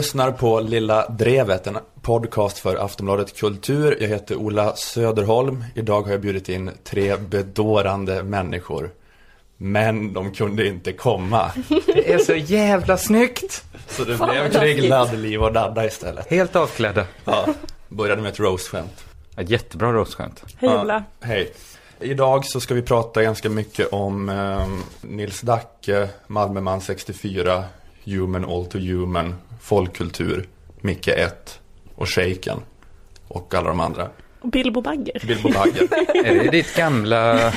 lyssnar på Lilla Drevet, en podcast för Aftonbladet Kultur. Jag heter Ola Söderholm. Idag har jag bjudit in tre bedårande människor. Men de kunde inte komma. Det är så jävla snyggt! Så det Fan, blev grillad liv och dadda istället. Helt avklädda. Ja, började med ett roast-skämt. Ja, jättebra roastskämt. Hej Ja, Ola. Hej. Idag så ska vi prata ganska mycket om eh, Nils Dacke, Malmöman 64, Human All to Human, folkkultur, Micke 1 och Shaken. Och alla de andra. Och Bilbo Bagger. Bilbo Bagger. Är det ditt gamla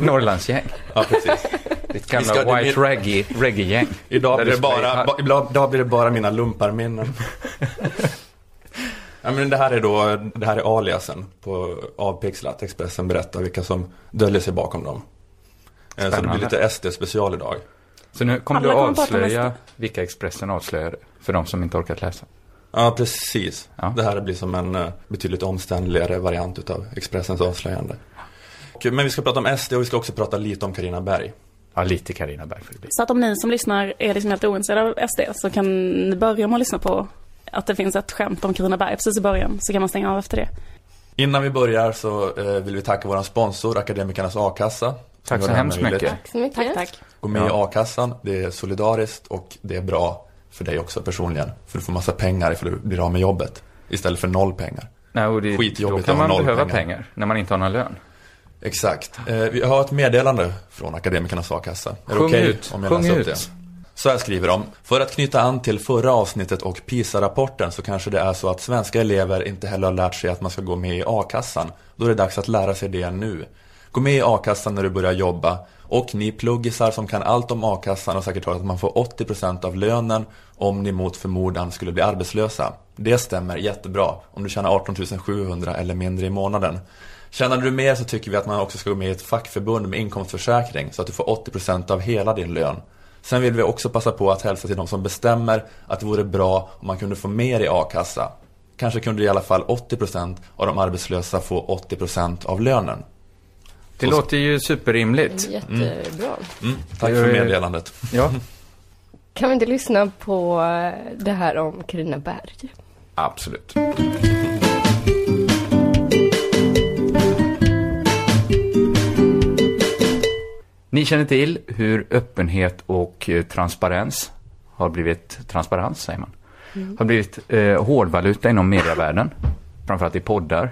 Norrlandsgäng? Ja, precis. Ditt gamla ska- White Reggae, reggae-gäng? Idag blir, det bara, ba, idag blir det bara mina lumparminnen. ja, men det här är då, det här är aliasen på Avpixlat. Expressen berättar vilka som döljer sig bakom dem. Eh, Så det Spännande. blir lite SD-special idag. Så nu kommer Alla du kommer avslöja vilka Expressen avslöjade, för de som inte orkat läsa. Ja, precis. Ja. Det här blir som en eh, betydligt omständligare variant utav Expressens avslöjande. Men vi ska prata om SD och vi ska också prata lite om Karina Berg. Ja, lite Carina Berg får det bli. Så att om ni som lyssnar är liksom helt ointresserade av SD så kan ni börja med att lyssna på att det finns ett skämt om Carina Berg precis i början. Så kan man stänga av efter det. Innan vi börjar så eh, vill vi tacka vår sponsor, Akademikernas A-kassa. Tack så det hemskt möjligt. mycket. Tack så mycket. Tack, tack. Gå med i a-kassan, det är solidariskt och det är bra för dig också personligen. För du får massa pengar ifall du blir av med jobbet. Istället för noll pengar. Nej, och det, då Skitjobbigt kan att ha man behöva pengar. pengar. när man inte har någon lön. Exakt. Eh, vi har ett meddelande från Akademikernas a-kassa. Är det Sjung okej ut, om jag sjung läser upp ut. det? Så här skriver de. För att knyta an till förra avsnittet och PISA-rapporten så kanske det är så att svenska elever inte heller har lärt sig att man ska gå med i a-kassan. Då är det dags att lära sig det nu. Gå med i a-kassan när du börjar jobba. Och ni pluggisar som kan allt om a-kassan har säkert hört att man får 80% av lönen om ni mot förmodan skulle bli arbetslösa. Det stämmer jättebra om du tjänar 18 700 eller mindre i månaden. Tjänar du mer så tycker vi att man också ska gå med i ett fackförbund med inkomstförsäkring så att du får 80% av hela din lön. Sen vill vi också passa på att hälsa till de som bestämmer att det vore bra om man kunde få mer i a-kassa. Kanske kunde i alla fall 80% av de arbetslösa få 80% av lönen. Det Så- låter ju superrimligt. Jättebra. Mm, tack Det för är- meddelandet. Ja, Kan vi inte lyssna på eh, det här om Carina Berg? absolut. Ni känner till hur öppenhet och eh, transparens har blivit, transparens säger man, har blivit eh, hårdvaluta inom medievärlden. Framförallt i poddar.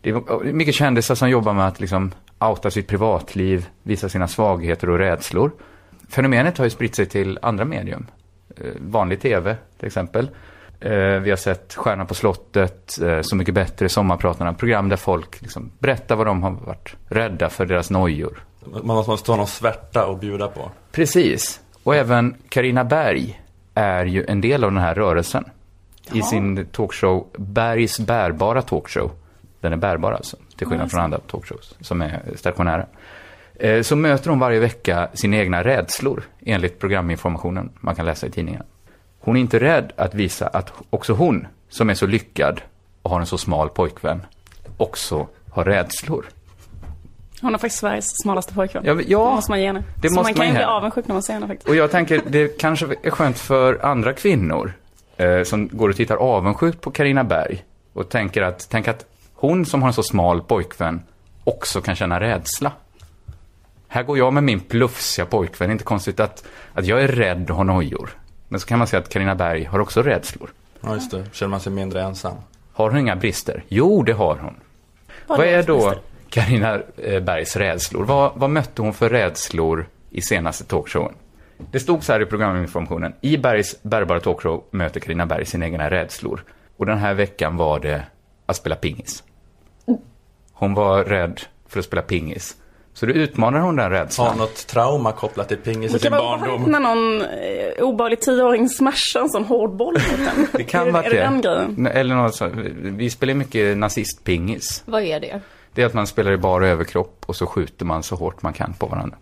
Det är eh, mycket kändisar som jobbar med att liksom outa sitt privatliv, visa sina svagheter och rädslor. Fenomenet har ju spritt sig till andra medium. Eh, vanlig tv till exempel. Eh, vi har sett Stjärnan på slottet, eh, Så mycket bättre, Sommarpratarna. Program där folk liksom berättar vad de har varit rädda för deras nojor. Man måste ha någon svärta att bjuda på. Precis. Och även Karina Berg är ju en del av den här rörelsen. I Ja. sin talkshow Bergs bärbara talkshow. Den är bärbar alltså, till skillnad från andra talkshows som är stationära. Eh, Så möter hon varje vecka sina egna rädslor enligt programinformationen man kan läsa i tidningen. Hon är inte rädd att visa att också hon, som är så lyckad och har en så smal pojkvän, också har rädslor. Hon är faktiskt Sveriges smalaste pojkvän. Ja, ja. Det måste man ge henne. Det så måste man kan man ju bli avundsjuk när man ser henne faktiskt. Och jag tänker, det kanske är skönt för andra kvinnor eh, som går och tittar avundsjukt på Karina Berg och tänker att, tänk att hon som har en så smal pojkvän också kan känna rädsla. Här går jag med min plufsiga pojkvän, det är inte konstigt att, att jag är rädd och har nojor. Men så kan man säga att Karina Berg har också rädslor. Ja, just det. Känner man sig mindre ensam. Har hon inga brister? Jo, det har hon. Vad är då Karina eh, Bergs rädslor? Vad, vad mötte hon för rädslor i senaste talkshowen? Det stod så här i programinformationen. I Bergs bärbara talkshow möter Karina Berg sina egna rädslor. Och den här veckan var det att spela pingis. Hon var rädd för att spela pingis. Så då utmanar hon den Har rädslan. något trauma kopplat till pingis i Det sin kan vara barndom? när någon eh, obehaglig tioåring smashar en sån hård boll mot en. Det kan vara är det den grejen? Eller något så, Vi spelar mycket nazistpingis. Vad är det? Det är att man spelar i bara överkropp och så skjuter man så hårt man kan på varandra.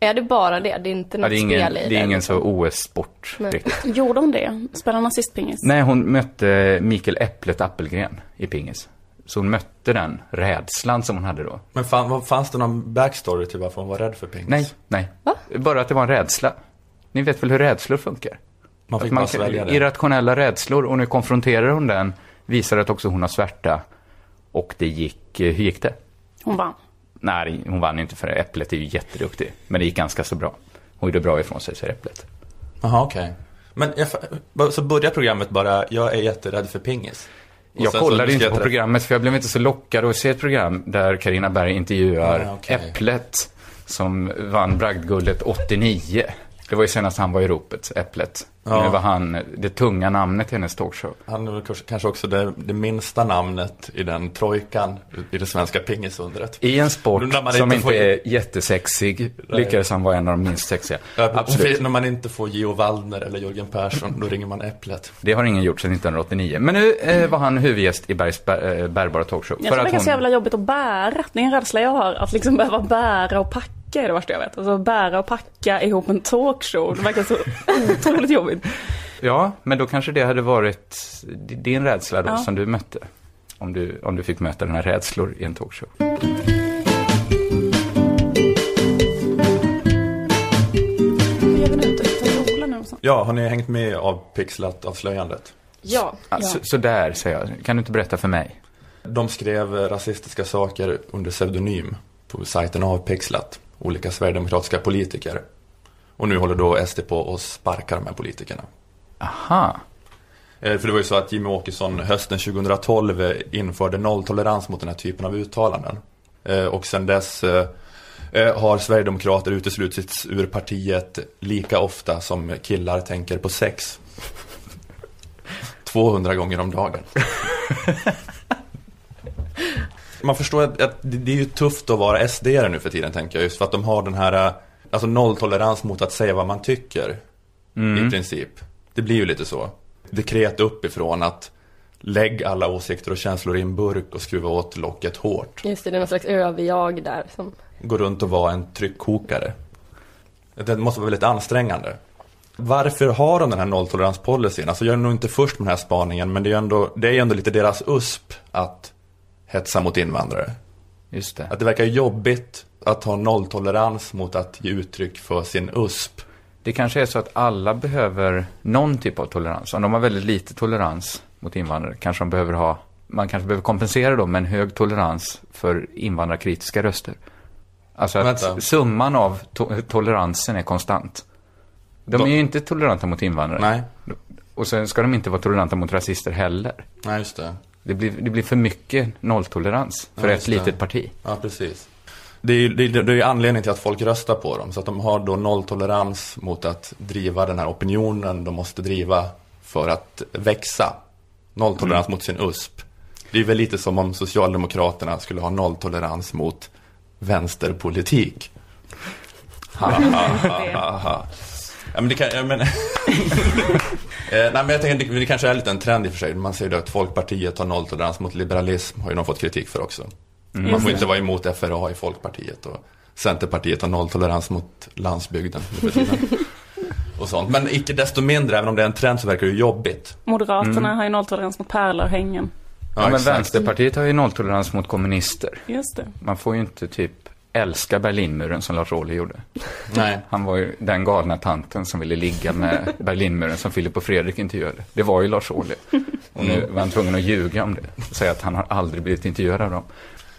Är det bara det? Det är inte Ja, något det är ingen, spel i det är ingen liksom? så OS-sport riktigt. Gjorde hon det? Spelade nazistpingis? Nej, hon mötte Mikael Äpplet Appelgren i pingis. Så hon mötte den rädslan som hon hade då. Men fan, fanns det någon backstory till varför hon var rädd för pingis? Nej, nej. Va? Bara att det var en rädsla. Ni vet väl hur rädslor funkar? Man fick Att man bara svälja det. irrationella rädslor och nu konfronterar hon den, visar att också hon har svärta. Och det gick, eh, hur gick det? Hon vann. Nej, hon vann inte för Äpplet är ju jätteduktig. Men det gick ganska så bra. Hon gjorde bra ifrån sig, säger Äpplet. Jaha, okej. Men jag, så börjar programmet bara, jag är jätterädd för pingis. Jag kollade inte på jag- programmet för jag blev inte så lockad att se ett program där Karina Berg intervjuar Ah, okej. Äpplet som vann Bragdguldet 89. Det var ju senast han var i ropet, Äpplet. Ja. Nu var han det tunga namnet i hennes talkshow. Han är väl kanske- också det, det minsta namnet i den trojkan i det svenska pingisundret. I en sport som inte inte får- är jättesexig lyckades han vara en av de minst sexiga. Ja, Absolut. och När man inte får Geo Waldner eller Jörgen Persson, då ringer man Äpplet. Det har ingen gjort sedan 1989. Men nu eh, var han huvudgäst i Bergs bär, eh, bärbara talkshow. Jag tror det är ganska jävla jobbigt att bära. Det är en rädsla jag har. Att liksom behöva bära och packa är det värsta jag vet. Alltså bära och packa ihop en talkshow. Det verkar så otroligt jobbigt. Ja, men då kanske det hade varit din rädsla då Ja. som du mötte. Om du, om du fick möta här rädslor i en talkshow. Ja, har ni hängt med av Pixlat-avslöjandet? Ja. Ja. Så, så där, säger jag. Kan du inte berätta för mig? De skrev rasistiska saker under pseudonym på sajten Avpixlat. Olika sverigedemokratiska politiker. Och nu håller då SD på och sparkar de här politikerna. Aha. Eh, För det var ju så att Jimmy Åkesson hösten 2012 eh, införde nolltolerans mot den här typen av uttalanden. Eh, Och sedan dess eh, har Sverigedemokrater uteslutits ur partiet lika ofta som killar tänker på sex. 200 gånger om dagen. Man förstår att, att det det är ju tufft att vara sd nu för tiden tänker jag. Just för att de har den här eh, alltså nolltolerans mot att säga vad man tycker. I princip. Det blir ju lite så. Dekret uppifrån att lägg alla åsikter och känslor i en burk och skruva åt locket hårt. Just det, det är någon slags överjag där som... Gå runt och vara en tryckkokare. Det måste vara väldigt ansträngande. Varför har de den här nolltoleranspolicyn? Alltså jag är nog inte först med den här spaningen men det är ju ändå, det är ju ändå lite deras USP att hetsa mot invandrare. Just det. Att det verkar jobbigt att ha nolltolerans mot att ge uttryck för sin USP. Det kanske är så att alla behöver någon typ av tolerans. Om de har väldigt lite tolerans mot invandrare kanske de behöver ha, man kanske behöver kompensera dem med en hög tolerans för invandrarkritiska röster. Alltså att Vänta. summan av to- toleransen är konstant. De De- är ju inte toleranta mot invandrare. Nej, Och sen ska de inte vara toleranta mot rasister heller. nej just det. Det blir, det blir för mycket nolltolerans för Ja, ett litet parti. Ja, precis. Det är ju det, är- det är anledningen till att folk röstar på dem. Så att de har då nolltolerans mot att driva den här opinionen de måste driva för att växa. Nolltolerans mot sin USP. Det är väl lite som om Socialdemokraterna skulle ha nolltolerans mot vänsterpolitik. Ha, ha, ha, ha, ha. Ja, men det kan, ja, men... Eh, Nej, men jag tänker, det, det kanske är lite en trend i och för sig. Man ser ju att Folkpartiet har nolltolerans mot liberalism, har ju de fått kritik för också. Man Just får det. inte vara emot FRA i Folkpartiet och Centerpartiet har nolltolerans mot landsbygden och sånt. Men icke desto mindre, även om det är en trend så verkar det jobbigt. Moderaterna har ju nolltolerans mot pärlörhängen. Ja, men exakt. Vänsterpartiet har ju nolltolerans mot kommunister. Just det. Man får ju inte typ älska Berlinmuren som Lars Ohly gjorde. Nej. Han var ju den galna tanten som ville ligga med Berlinmuren som Filip och Fredrik intervjuade. Det var ju Lars Ohly. Och nu var han tvungen att ljuga om det. Och säga att han har aldrig blivit intervjuad av dem.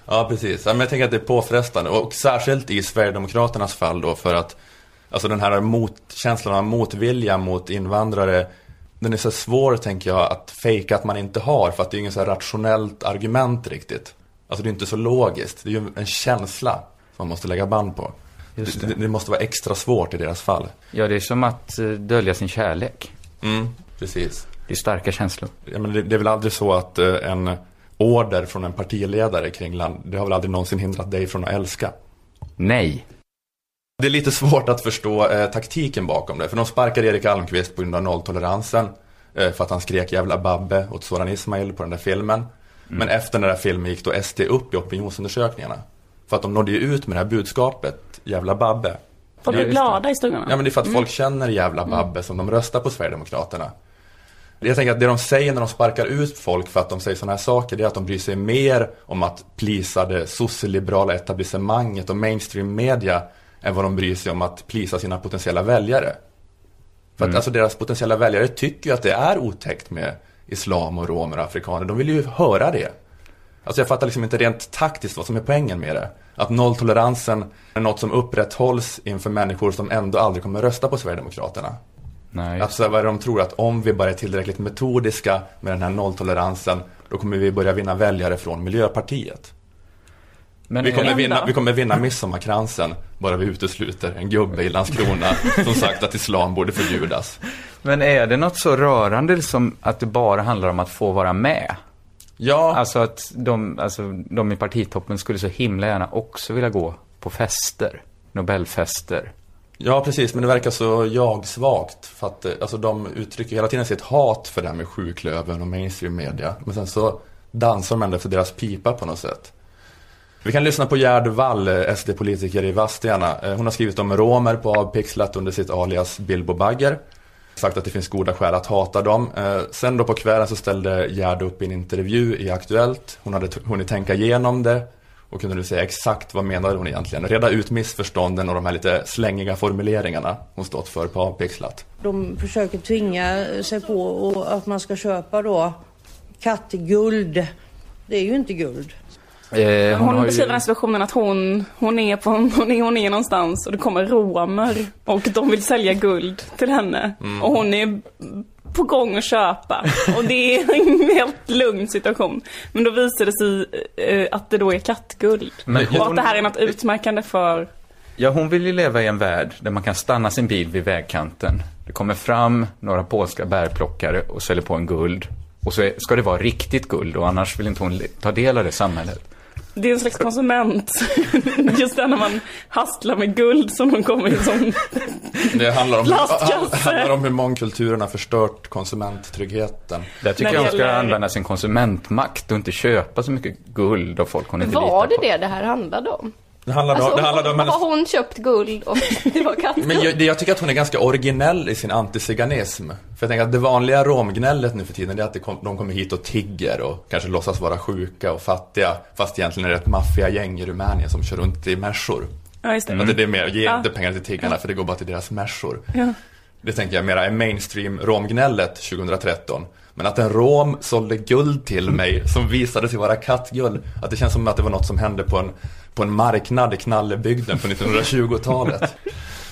Ja, precis. Ja, men jag tänker att det är påfrestande. Och särskilt i Sverigedemokraternas fall då för att Alltså den här mot, känslan av motvilja mot invandrare Den är så svår, tänker jag, att fejka att man inte har För att det är ingen så rationellt argument riktigt Alltså det är inte så logiskt Det är ju en känsla man måste lägga band på Just det. det. Det, måste vara extra svårt i deras fall Ja, det är som att eh, dölja sin kärlek. Mm, precis Det är starka känslor. Ja, men det, det är väl aldrig så att eh, en order från en partiledare kring land Det har väl aldrig någonsin hindrat dig från att älska Nej. Det är lite svårt att förstå eh, taktiken bakom det. För de sparkade Erik Almqvist på grund av nolltoleransen. Eh, för att han skrek jävla babbe åt Soran Ismail på den där filmen. Men efter den där filmen gick då SD upp i opinionsundersökningarna. För att de nådde ju ut med det här budskapet, jävla babbe. Folk är glada i stugorna. Ja men det är för att folk känner jävla babbe som de röstar på Sverigedemokraterna. Jag tänker att det de säger när de sparkar ut folk för att de säger sådana här saker, det är att de bryr sig mer om att plisa det socialliberala etablissemanget och mainstream media än vad de bryr sig om att plisa sina potentiella väljare. För att alltså deras potentiella väljare tycker ju att det är otäckt med islam och romer och afrikaner. De vill ju höra det. Alltså jag fattar liksom inte rent taktiskt vad som är poängen med det. Att nolltoleransen är något som upprätthålls inför människor som ändå aldrig kommer rösta på Sverigedemokraterna. Nej. Alltså vad de tror att om vi bara är tillräckligt metodiska med den här nolltoleransen då kommer vi börja vinna väljare från Miljöpartiet. Men Vi kommer, vinna, vi kommer vinna midsommarkransen bara vi utesluter en gubbe i Landskrona som sagt att islam borde förbjudas. Men är det något så rörande som att det bara handlar om att få vara med? Ja, Alltså att de, alltså, de i partitoppen skulle så himla gärna också vilja gå på fester. Nobelfester. ja precis, men det verkar så jag-svagt. För att eh, alltså, de uttrycker hela tiden sitt hat för det här med sjuklövern och mainstream media. Men sen så dansar de ändå för deras pipa på något sätt. Vi kan lyssna på Gerd Wall, eh, SD-politiker i Vadstena. Eh, Hon har skrivit om romer på Avpixlat under sitt alias Bilbo Bagger. Sagt att det finns goda skäl att hata dem. Eh, sen då på kvällen så ställde Gerd upp i en intervju i Aktuellt. Hon hade hunnit tänka igenom det och kunde nu säga exakt vad menade hon egentligen. Reda ut missförstånden och de här lite slängiga formuleringarna hon stått för på Avpixlat. De försöker tvinga sig på att man ska köpa då kattguld. Det är ju inte guld. Eh, Hon, har beskriver ju, den situationen att hon, hon, är på, hon, är, hon är någonstans och det kommer romer och de vill sälja guld till henne. Mm. Och hon är på gång att köpa. Och det är en helt lugn situation. Men då visar det sig eh, att det då är kattguld. Men och att hon- det här är något utmärkande för ja, hon vill ju leva i en värld där man kan stanna sin bil vid vägkanten. Det kommer fram några polska bärplockare och säljer på en guld. Och så ska det vara riktigt guld och annars vill inte hon ta del av det samhället. Det är en slags konsument. Just det när man hastlar med guld som de kommer i som... Det handlar om, handlar om hur mångkulturen har förstört konsumenttryggheten. Där tycker jag det hon ska gäller- använda sin konsumentmakt och inte köpa så mycket guld av folk hon inte Var det litar på. det det här handlade om? Det handlar, Alltså, det handlar om hennes har hon köpt guld och det var kattguld? Men jag, jag tycker att hon är ganska originell i sin antiziganism. För jag tänker att det vanliga romgnället nu för tiden är att kom, de kommer hit och tigger och kanske låtsas vara sjuka och fattiga. Fast egentligen är det ett maffiagäng i Rumänien som kör runt i märsor. Ja, just det. Att det är mer, ge Ja. inte pengar till tiggarna för det går bara till deras märsor. Ja. Det tänker jag mera är mainstream romgnället 2013. Men att en rom sålde guld till mig som visade sig vara kattguld. Att det känns som att det var något som hände på en, på en marknad i Knallebygden på 1920-talet.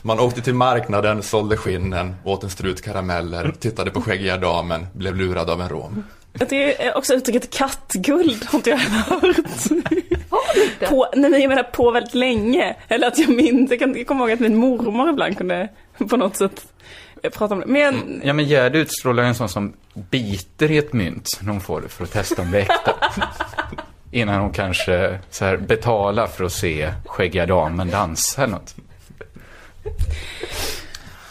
Man åkte till marknaden, sålde skinnen, åt en strut karameller, tittade på skäggiga damen, blev lurad av en rom. Det är också uttrycket kattguld har inte jag hört. På, nej men jag menar på väldigt länge. Eller att jag minns, jag, kan, jag kommer ihåg att min mormor ibland kunde på något sätt prata om det. Men Ja, men Gerd utstrålar en sån som biter i ett mynt när hon får det för att testa om det är äkta. Innan hon kanske så här betalar för att se skäggiga damen dansa eller något.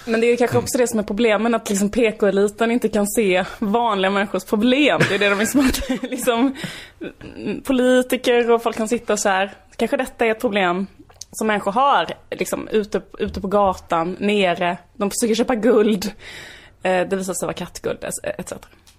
Men det är kanske också det som är problemen, att liksom PK-eliten inte kan se vanliga människors problem. Det är det de är liksom, politiker och folk kan sitta och så här, kanske detta är ett problem som människor har, liksom ute, ute på gatan, nere, de försöker köpa guld. Eh, det visar sig vara kattguld, etc.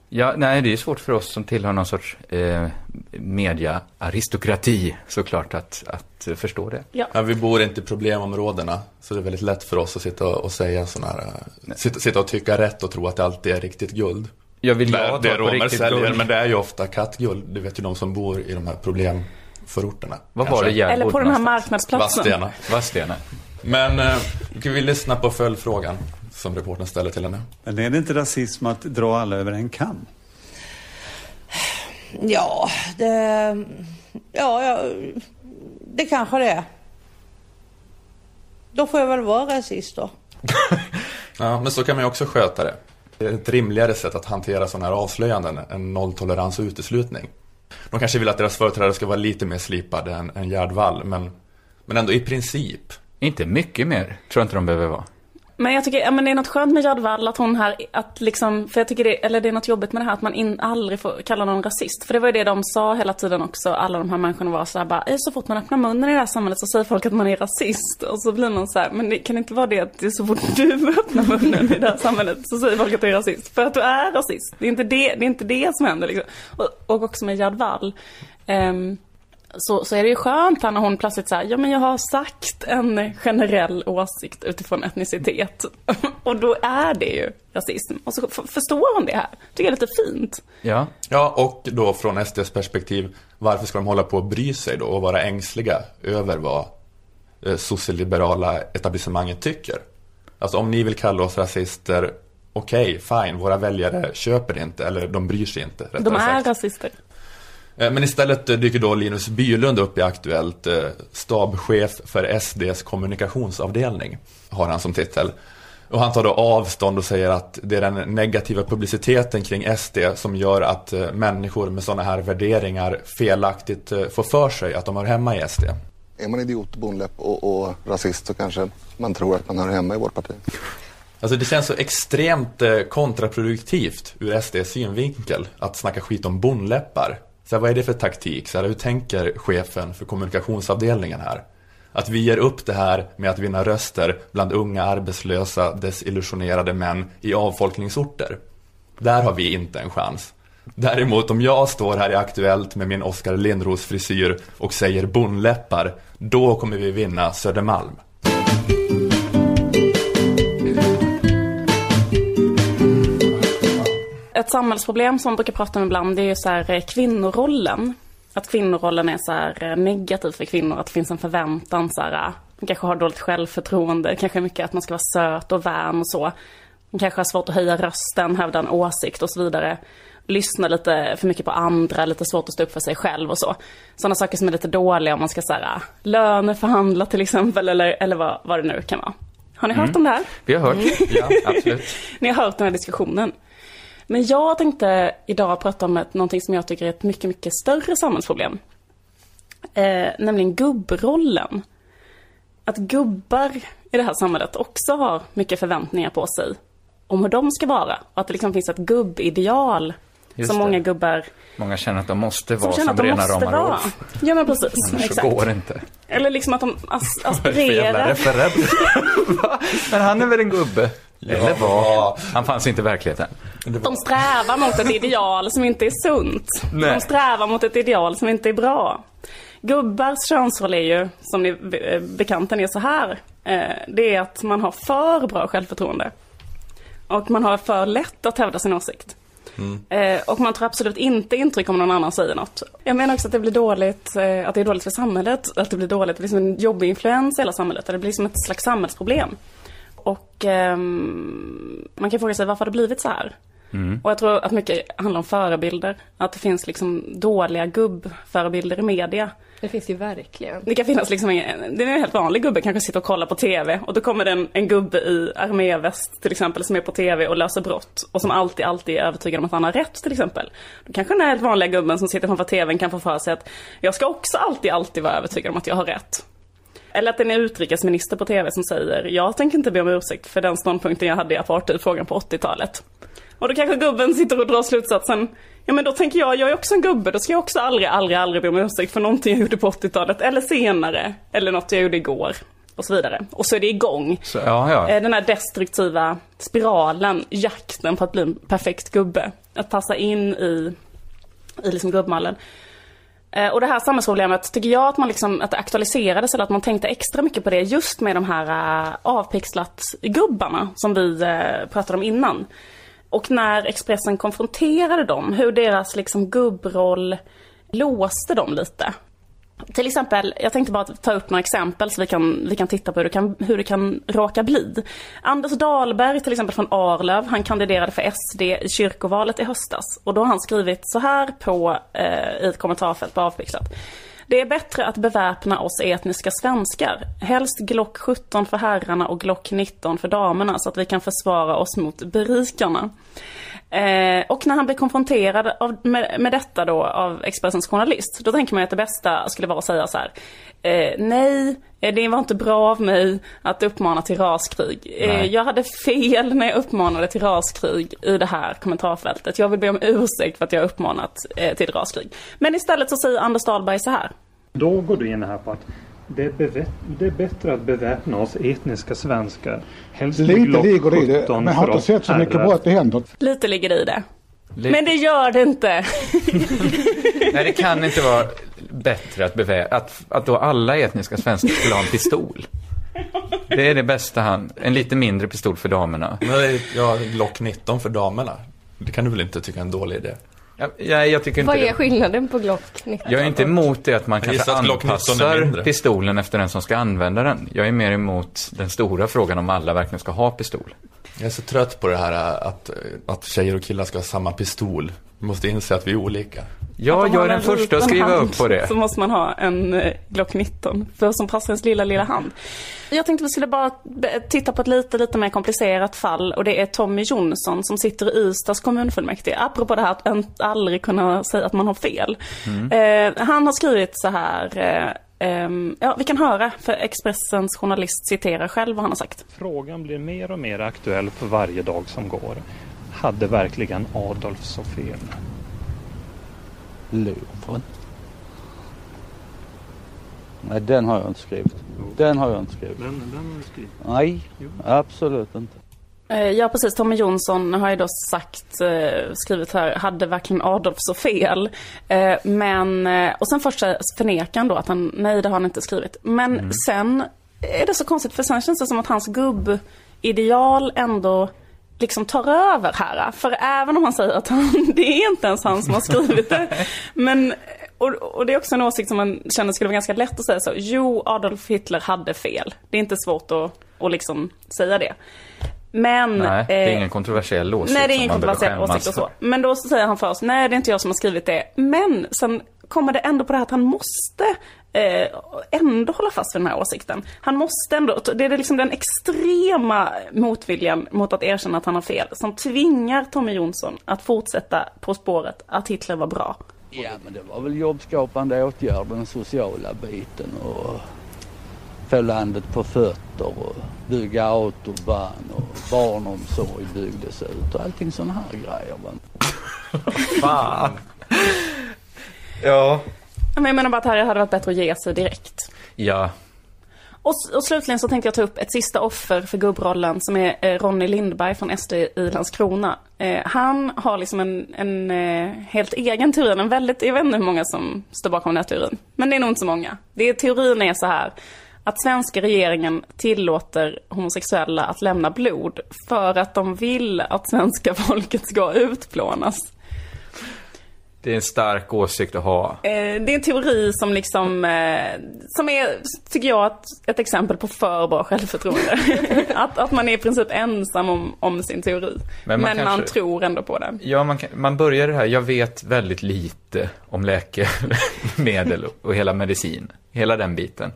Ja, nej, det är svårt för oss som tillhör någon sorts eh, media-aristokrati såklart att, att förstå det. Ja. Ja, vi bor inte i problemområdena, så det är väldigt lätt för oss att sitta och säga sådana här, sitta, sitta och tycka rätt och tro att det alltid är riktigt guld. Jag vill Det, jag det romer riktigt säljer, guld. men det är ju ofta kattguld. Det vet ju de som bor i de här problemförorterna. Vad kanske. var det Eller på den här någonstans? marknadsplatsen. Vadstena. Vadstena. Men eh, kan vi lyssna på följdfrågan som reportern ställer till henne? Men är det inte rasism att dra alla över en kam? Ja, det... Ja, ja, det kanske det är. Då får jag väl vara rasist då. Ja, men så kan man ju också sköta det. Det är ett rimligare sätt att hantera sådana här avslöjanden än nolltolerans och uteslutning. De kanske vill att deras företrädare ska vara lite mer slipade än, än Gerd Wall, men, men ändå i princip. Inte mycket mer, tror jag inte de behöver vara. Men jag tycker, ja men det är något skönt med Gerd Wall att hon här, att liksom, för jag tycker det, eller det är något jobbigt med det här att man in, aldrig får kalla någon rasist. För det var ju det de sa hela tiden också, alla de här människorna var så här bara, så fort man öppnar munnen i det här samhället så säger folk att man är rasist. Och så blir någon så här, men det kan inte vara det att det är så fort du öppnar munnen i det här samhället så säger folk att du är rasist. För att du är rasist. Det är inte det, det, är inte det som händer liksom. Och, och också med Gerd Wall. Ehm, så, så är det ju skönt här när hon plötsligt säger, ja men jag har sagt en generell åsikt utifrån etnicitet. och då är det ju rasism. Och så förstår hon det här. Det är lite fint. Ja. Ja, och då från SDs perspektiv, varför ska de hålla på och bry sig då och vara ängsliga över vad eh, socialliberala etablissemanget tycker? Alltså om ni vill kalla oss rasister, okej, fine, våra väljare köper inte, eller de bryr sig inte. De är sagt. rasister. Eh, Men istället eh, dyker då Linus Bylund upp i Aktuellt, eh, stabschef för SDs kommunikationsavdelning, har han som titel. Och han tar då avstånd och säger att det är den negativa publiciteten kring SD som gör att människor med sådana här värderingar felaktigt får för sig att de hör hemma i SD. Är man idiot, bonläpp och, och rasist så kanske man tror att man hör hemma i vårt parti. Alltså det känns så extremt kontraproduktivt ur SDs synvinkel att snacka skit om bonläppar. Så här, vad är det för taktik? Så här, hur tänker chefen för kommunikationsavdelningen här? Att vi ger upp det här med att vinna röster bland unga arbetslösa desillusionerade män i avfolkningsorter. Där har vi inte en chans. Däremot om jag står här i Aktuellt med min Oskar Lindros frisyr och säger bonläppar, då kommer vi vinna Södermalm. Ett samhällsproblem som man brukar prata om ibland det är ju så här eh, kvinnorollen. Att kvinnorollen är så här eh, negativ för kvinnor, att det finns en förväntan så här. eh, Man kanske har dåligt självförtroende, kanske mycket att man ska vara söt och vän och så. Man kanske har svårt att höja rösten, hävda en åsikt och så vidare. Lyssna lite för mycket på andra, lite svårt att stå upp för sig själv och så. Sådana saker som är lite dåliga om man ska eh, löneförhandla till exempel eller, eller vad, vad det nu kan vara. Har ni hört om det här? Vi har hört. Ja, absolut. Ni har hört den här diskussionen. Men jag tänkte idag prata om ett, någonting som jag tycker är ett mycket, mycket större samhällsproblem. Eh, nämligen gubbrollen. Att gubbar i det här samhället också har mycket förväntningar på sig om hur de ska vara. Och att det liksom finns ett gubbideal Just som det. många gubbar Många känner att de måste som vara som att de rena måste rama vara. Rolf. Ja men precis, Annars exakt. går det inte. Eller liksom att de as- aspirerar. Men han är väl en gubbe? Eller var? Han fanns inte i verkligheten. De strävar mot ett ideal som inte är sunt. Nej. De strävar mot ett ideal som inte är bra. Gubbars könsroll är ju, som ni eh, bekanten är så här. Eh, Det är att man har för bra självförtroende. Och man har för lätt att hävda sin åsikt. Eh, Och man tar absolut inte intryck om någon annan säger något. Jag menar också att det blir dåligt, eh, att det är dåligt för samhället. Att det blir dåligt, det blir som en jobbig influens i hela samhället. Det blir som ett slags samhällsproblem. Och ehm, man kan fråga sig varför har det blivit så här? Och jag tror att mycket handlar om förebilder. Att det finns liksom dåliga gubbförebilder i media. Det finns ju verkligen. Det kan finnas liksom en, det är en helt vanlig gubbe kanske sitter och kollar på TV och då kommer det en, en gubbe i arméväst till exempel som är på TV och löser brott och som alltid, alltid är övertygad om att han har rätt till exempel. Då kanske den här helt vanliga gubben som sitter framför TVn kan få för sig att jag ska också alltid, alltid vara övertygad om att jag har rätt. Eller att det är en utrikesminister på TV som säger jag tänker inte be om ursäkt för den ståndpunkten jag hade i apartheidfrågan på 80-talet. Och då kanske gubben sitter och drar slutsatsen Ja men då tänker jag, jag är också en gubbe, då ska jag också aldrig, aldrig, aldrig be om ursäkt för någonting jag gjorde på 80-talet eller senare. Eller något jag gjorde igår. Och så vidare. Och så är det igång. Så, ja, ja. Eh, Den här destruktiva spiralen, jakten på att bli en perfekt gubbe. Att passa in i, i liksom gubbmallen. Eh, Och det här samhällsproblemet tycker jag att man liksom, att det aktualiserades eller att man tänkte extra mycket på det just med de här uh, avpixlat-gubbarna som vi eh, pratade om innan. Och när Expressen konfronterade dem, hur deras liksom gubbroll låste dem lite. Till exempel, jag tänkte bara ta upp några exempel så vi kan, vi kan titta på hur det kan, hur det kan råka bli. Anders Dahlberg till exempel från Arlöv, han kandiderade för SD i kyrkovalet i höstas. Och då har han skrivit så här på, eh, i ett kommentarfält på Avpixlat. Det är bättre att beväpna oss etniska svenskar. Helst Glock 17 för herrarna och Glock 19 för damerna så att vi kan försvara oss mot berikarna. Eh, och när han blir konfronterad av, med, med detta då av Expressens journalist, då tänker man ju att det bästa skulle vara att säga så här. Eh, nej, eh, det var inte bra av mig att uppmana till raskrig. Eh, jag hade fel när jag uppmanade till raskrig i det här kommentarfältet. Jag vill be om ursäkt för att jag har uppmanat eh, till raskrig. Men istället så säger Anders Dahlberg så här. Då går du in här på att det är, det är bättre att beväpna oss etniska svenskar. Helst Lite ligger det i det. 17 Men jag har inte sett så mycket brott i händer. Lite ligger det i det. Li- Men det gör det inte. Nej, det kan inte vara bättre att bevä- att, att då alla etniska svenskar skulle ha en pistol. Det är det bästa han, en lite mindre pistol för damerna. Men det är, ja, Glock 19 för damerna. Det kan du väl inte tycka är en dålig idé? Jag, jag, jag tycker inte Vad är det. skillnaden på Glock 19? Jag är inte emot det att man kanske att Glock 19 är anpassar pistolen efter den som ska använda den. Jag är mer emot den stora frågan om alla verkligen ska ha pistol. Jag är så trött på det här äh, att, att tjejer och killar ska ha samma pistol. Vi måste inse att vi är olika. Ja, jag är den första att skriva hand upp på det. Så måste man ha en eh, Glock 19. För som passar ens lilla, lilla hand. Jag tänkte vi skulle bara titta på ett lite, lite mer komplicerat fall. Och det är Tommy Jonsson som sitter i Ystads kommunfullmäktige. Apropå det här att en- aldrig kunna säga att man har fel. Eh, han har skrivit så här. Ehm, ja, vi kan höra. För Expressens journalist citerar själv vad han har sagt. Frågan blir mer och mer aktuell för varje dag som går. Hade verkligen Adolf så fel? Louvren. Nej, den har jag inte skrivit. Den har jag inte skrivit. Den, den har du skrivit. Nej, absolut inte. Eh, Ja precis, Tommy Jonsson har ju då sagt, eh, skrivit här, hade verkligen Adolf så fel? Eh, Men, och sen först förnekar han då att han, nej det har han inte skrivit. Men sen är det så konstigt för sen känns det som att hans gubbideal ändå liksom tar över här. För även om han säger att han, det är inte ens han som har skrivit det. Men, och, och det är också en åsikt som man känner skulle vara ganska lätt att säga så. Jo, Adolf Hitler hade fel. Det är inte svårt att, att liksom säga det. Men... Nej, det är eh, ingen kontroversiell åsikt Nej, det är som ingen man behöver kontroversiell skämmas åsikt och så. för. Men då så säger han för oss, nej det är inte jag som har skrivit det. Men sen kommer det ändå på det här att han måste eh, ändå hålla fast vid den här åsikten. Han måste ändå, det är liksom den extrema motviljan mot att erkänna att han har fel som tvingar Tommy Jonsson att fortsätta på spåret att Hitler var bra. Ja, men det var väl jobbskapande åtgärder, den sociala biten och få landet på fötter och bygga autobahn och barnomsorg byggdes ut och allting sådana här grejer. Fan. Ja. Men jag menar bara att det här hade varit bättre att ge sig direkt. Ja. Och, och slutligen så tänkte jag ta upp ett sista offer för gubbrollen som är eh, Ronny Lindberg från SD i Landskrona. Eh, han har liksom en, en eh, helt egen teori, en väldigt, jag vet inte hur många som står bakom den här teorin. Men det är nog inte så många. Det är, teorin är så här att svenska regeringen tillåter homosexuella att lämna blod för att de vill att svenska folket ska utplånas. Det är en stark åsikt att ha. Eh, det är en teori som liksom, eh, som är, tycker jag, ett, ett exempel på för bra självförtroende. att, att man är i princip ensam om, om sin teori. Men Men man man, kanske- tror ändå på den. Ja, man, kan, man börjar det här, jag vet väldigt lite om läkemedel och hela medicin. Hela den biten.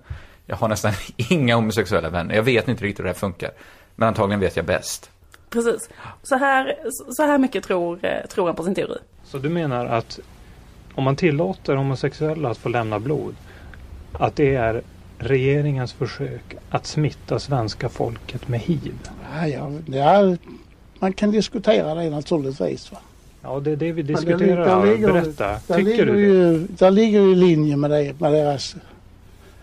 Jag har nästan inga homosexuella vänner. Jag vet inte riktigt hur det här funkar. Men antagligen vet jag bäst. Precis. Så här, så här mycket tror, eh, tror han på sin teori. Så du menar att om man tillåter homosexuella att få lämna blod, att det är regeringens försök att smitta svenska folket med hiv? Ja, ja, ja, man kan diskutera det naturligtvis. Va? Ja, det är det vi det diskuterar. li- där ligger- Berätta. Där Tycker ligger du det? ju, där ligger i linje med, det, med deras,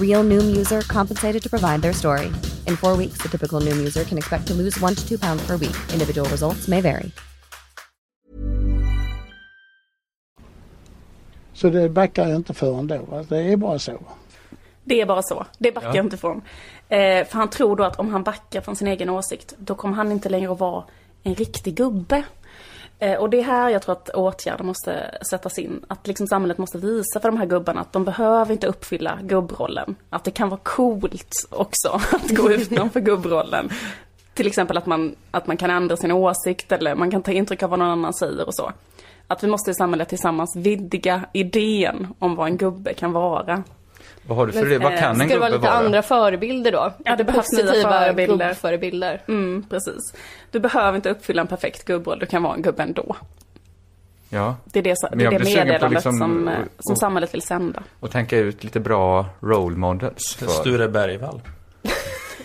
Real Noom user compensated to provide their story. In four weeks, the typical Noom user can expect to lose one to two pounds per week. Individual results may vary. Så det backar jag inte för ändå. Va? Det är bara så. Det är bara så. Det backar Ja. jag inte från. Eh, för han tror då att om han backar från sin egen åsikt, då kommer han inte längre att vara en riktig gubbe. Eh, och det är här jag tror att åtgärder måste sättas in. Att liksom samhället måste visa för de här gubbarna att de behöver inte uppfylla gubbrollen. Att det kan vara coolt också att gå utanför gubbrollen. Till exempel att man, att man kan ändra sin åsikt eller man kan ta intryck av vad någon annan säger och så. Att vi måste i samhället tillsammans vidga idén om vad en gubbe kan vara. Vad har du för det? Vad kan en Ska det vara gubbe lite vara? andra förebilder då? Ja, det behövs nya förebilder. gubbförebilder. Mm, precis. Du behöver inte uppfylla en perfekt gubbroll, du kan vara en gubbe ändå. Ja. Det är det, det, Men är det meddelandet liksom som, eh, som att- samhället vill sända. Och tänka ut lite bra role models. För... Sture Bergvall.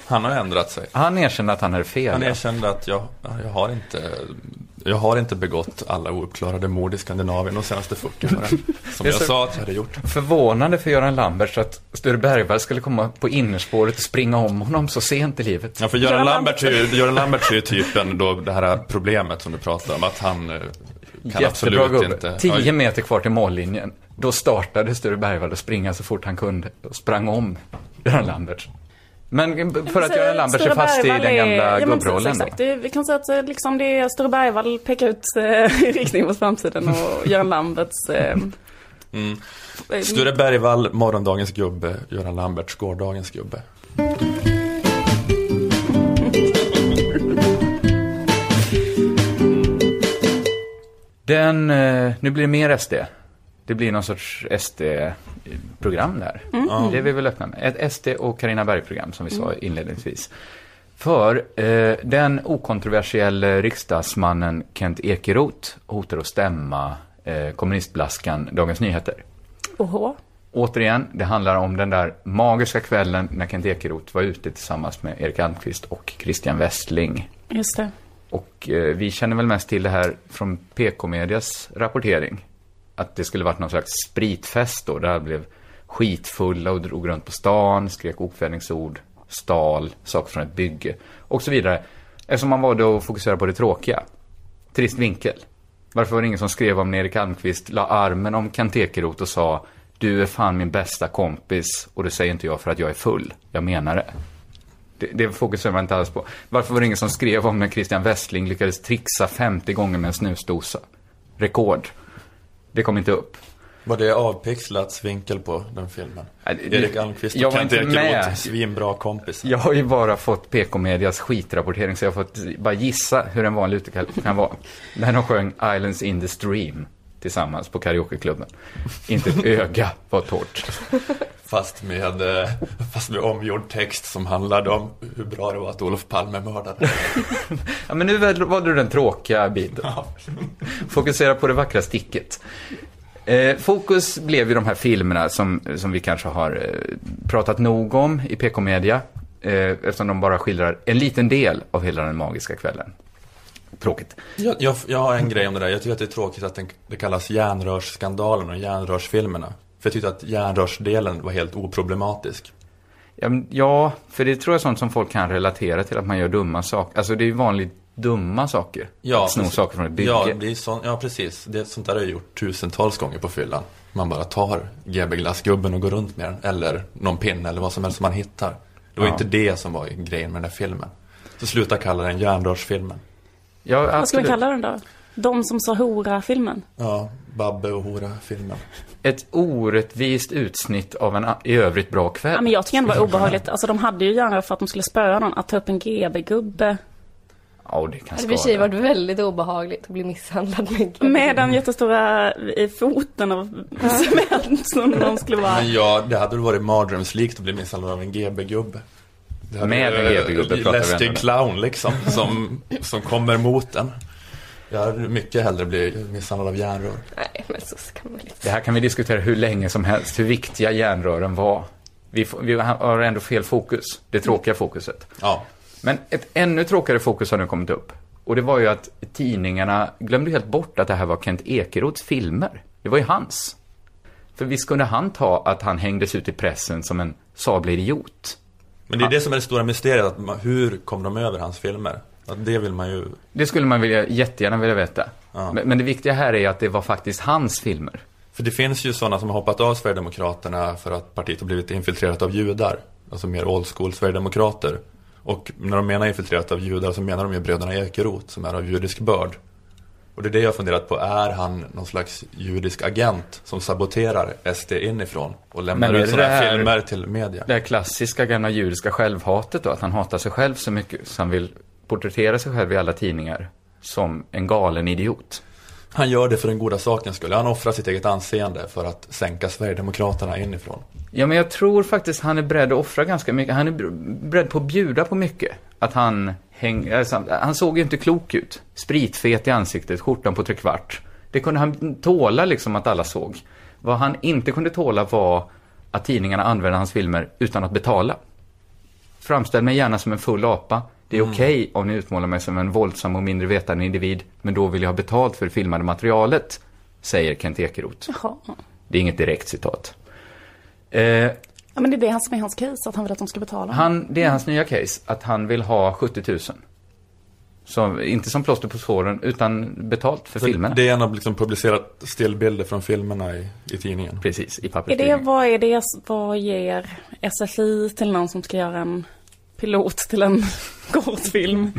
Han har ändrat sig. Han erkände att han hade fel. Han erkände att jag, jag, har inte, jag har inte begått alla ouppklarade mord i Skandinavien de senaste 40 åren. Som är jag sa att jag hade gjort. Förvånande för Göran Lamberts att Sture Bergvall skulle komma på innerspåret och springa om honom så sent i livet. Ja, för Göran Lambert är ju, Göran Lambert är ju typen då det här problemet som du pratar om, att han eh, kan Jättebra absolut gubbe. inte... 10 meter kvar till mållinjen. Då startade Sture Bergvall att springa så fort han kunde och sprang om Göran Lambert. Men för att Göran Lambert är fast i den gamla ja, gubbrollen då. exakt. Vi kan säga att eh, liksom det är Sture Bergvall pekar ut eh, riktning mot framtiden och Göran Lamberts... Eh, Mm. Sture Bergvall, morgondagens gubbe, Göran Lamberts, gårdagens gubbe. Den, nu blir det mer SD. Det blir någon sorts SD-program där. Mm. Det är vi väl öppna med. Ett SD och Carina Berg-program som vi sa Mm. inledningsvis. För eh, den okontroversiella riksdagsmannen Kent Ekeroth hotar att stämma eh, kommunistblaskan Dagens Nyheter. Oho. Återigen, det handlar om den där magiska kvällen när Kent Ekeroth var ute tillsammans med Erik Almqvist och Christian Westling. Just det. Och eh, vi känner väl mest till det här från PK-medias rapportering. Att det skulle varit någon slags spritfest då, där blev skitfulla och drog runt på stan, skrek okvädningsord, stal saker från ett bygge och så vidare. Eftersom man valde att fokusera på det tråkiga. Trist vinkel. Varför var det ingen som skrev om när Erik Almqvist la armen om Kent Ekeroth och sa Du är fan min bästa kompis och det säger inte jag för att jag är full. Jag menar det. Det, det fokuserar man inte alls på. Varför var det ingen som skrev om när Christian Westling lyckades trixa 50 gånger med en snusdosa? Rekord. Det kom inte upp. Var det avpixlats vinkel på den filmen? Det- Erik Almqvist och Kent inte med. Ekeroth, svinbra kompis. Jag har ju bara fått PK-medias skitrapportering så jag har fått bara gissa hur en vanlig utekväll kan vara. När de sjöng Islands in the Stream tillsammans på karaokeklubben. Inte ett öga var torrt. Fast med, eh, fast med omgjord text som handlade om hur bra det var att Olof Palme mördade. Ja, men nu valde du den tråkiga biten. Fokusera på det vackra sticket. Eh, fokus blev ju de här filmerna som, som vi kanske har eh, pratat nog om i PK-media. Eh, eftersom de bara skildrar en liten del av hela den magiska kvällen. Tråkigt. Jag, jag, jag har en grej om det där. Jag tycker att det är tråkigt att den, det kallas järnrörsskandalen och järnrörsfilmerna. För jag tyckte att järnrörsdelen var helt oproblematisk. Ja, Ja, för det tror jag är sånt som folk kan relatera till, att man gör dumma saker. Alltså det är ju vanligt dumma saker. att sno precis. saker från ett bygge. Ja, det är sån, ja, precis. Det, sånt där har jag gjort tusentals gånger på fyllan. Man bara tar GB-glassgubben och går runt med den. Eller någon pinne eller vad som helst som man hittar. Det var Ja. inte det som var grejen med den där filmen. Så sluta kalla den järnrörsfilmen. Ja, Vad ska man kalla den då? De som sa hora-filmen. Ja, Babbe och Hora-filmen. Ett orättvist utsnitt av en i övrigt bra kväll. Ja, men jag tycker ändå det var obehagligt. Alltså de hade ju järnrör för att de skulle spöa någon. Att ta upp en GB-gubbe. Ja, det kan Det hade i och för sig varit väldigt obehagligt att bli misshandlad med Med den jättestora i foten av cement som någon skulle vara. Men ja, det hade varit mardrömslikt att bli misshandlad av en GB-gubbe. Med en GB-gubbe pratar vi Läskig ändå. clown liksom, som, som kommer mot en. Jag hade mycket hellre bli misshandlad av järnrör. Nej, men så ska man inte. Det här kan vi diskutera hur länge som helst, hur viktiga järnrören var. Vi, vi har ändå fel fokus, det tråkiga fokuset. Ja. Men ett ännu tråkigare fokus har nu kommit upp. Och det var ju att tidningarna glömde helt bort att det här var Kent Ekeroths filmer. Det var ju hans. För visst kunde han ta att han hängdes ut i pressen som en sablig idiot. Men det är det som är det stora mysteriet, att man, hur kom de över hans filmer? Att det vill man ju... Det skulle man vilja, jättegärna vilja veta. Ja. Men, men det viktiga här är att det var faktiskt hans filmer. För det finns ju sådana som har hoppat av Sverigedemokraterna för att partiet har blivit infiltrerat av judar. Alltså mer old school Sverigedemokrater. Och när de menar infiltrerat av judar så menar de ju bröderna Ekeroth som är av judisk börd. Och det är det jag funderat på, är han någon slags judisk agent som saboterar SD inifrån och lämnar ut sådana här filmer till media? Det här klassiska gamla judiska självhatet då, att han hatar sig själv så mycket så han vill porträttera sig själv i alla tidningar som en galen idiot. Han gör det för den goda sakens skull. Han offrar sitt eget anseende för att sänka Sverigedemokraterna inifrån. Ja, men jag tror faktiskt han är beredd att offra ganska mycket. Han är beredd på att bjuda på mycket. Att han häng, alltså, han såg ju inte klok ut. Spritfet i ansiktet, skjortan på trekvart. Det kunde han tåla liksom att alla såg. Vad han inte kunde tåla var att tidningarna använde hans filmer utan att betala. Framställ mig gärna som en full apa. Det är Mm. okej om ni utmålar mig som en våldsam och mindre vetande individ, men då vill jag ha betalt för det filmade materialet, säger Kent Ekeroth. Jaha. Det är inget direkt citat. Eh, Ja, men det är det som är hans case, att han vill att de ska betala. han, det är hans nya case, att han vill ha 70 000. Så, inte som plåster på såren, utan betalt för filmerna. DN har liksom publicerat stillbilder från filmerna i, i tidningen. Precis, i Är det, papperstidningen. vad är det, vad ger SFI till någon som ska göra en pilot till en kortfilm?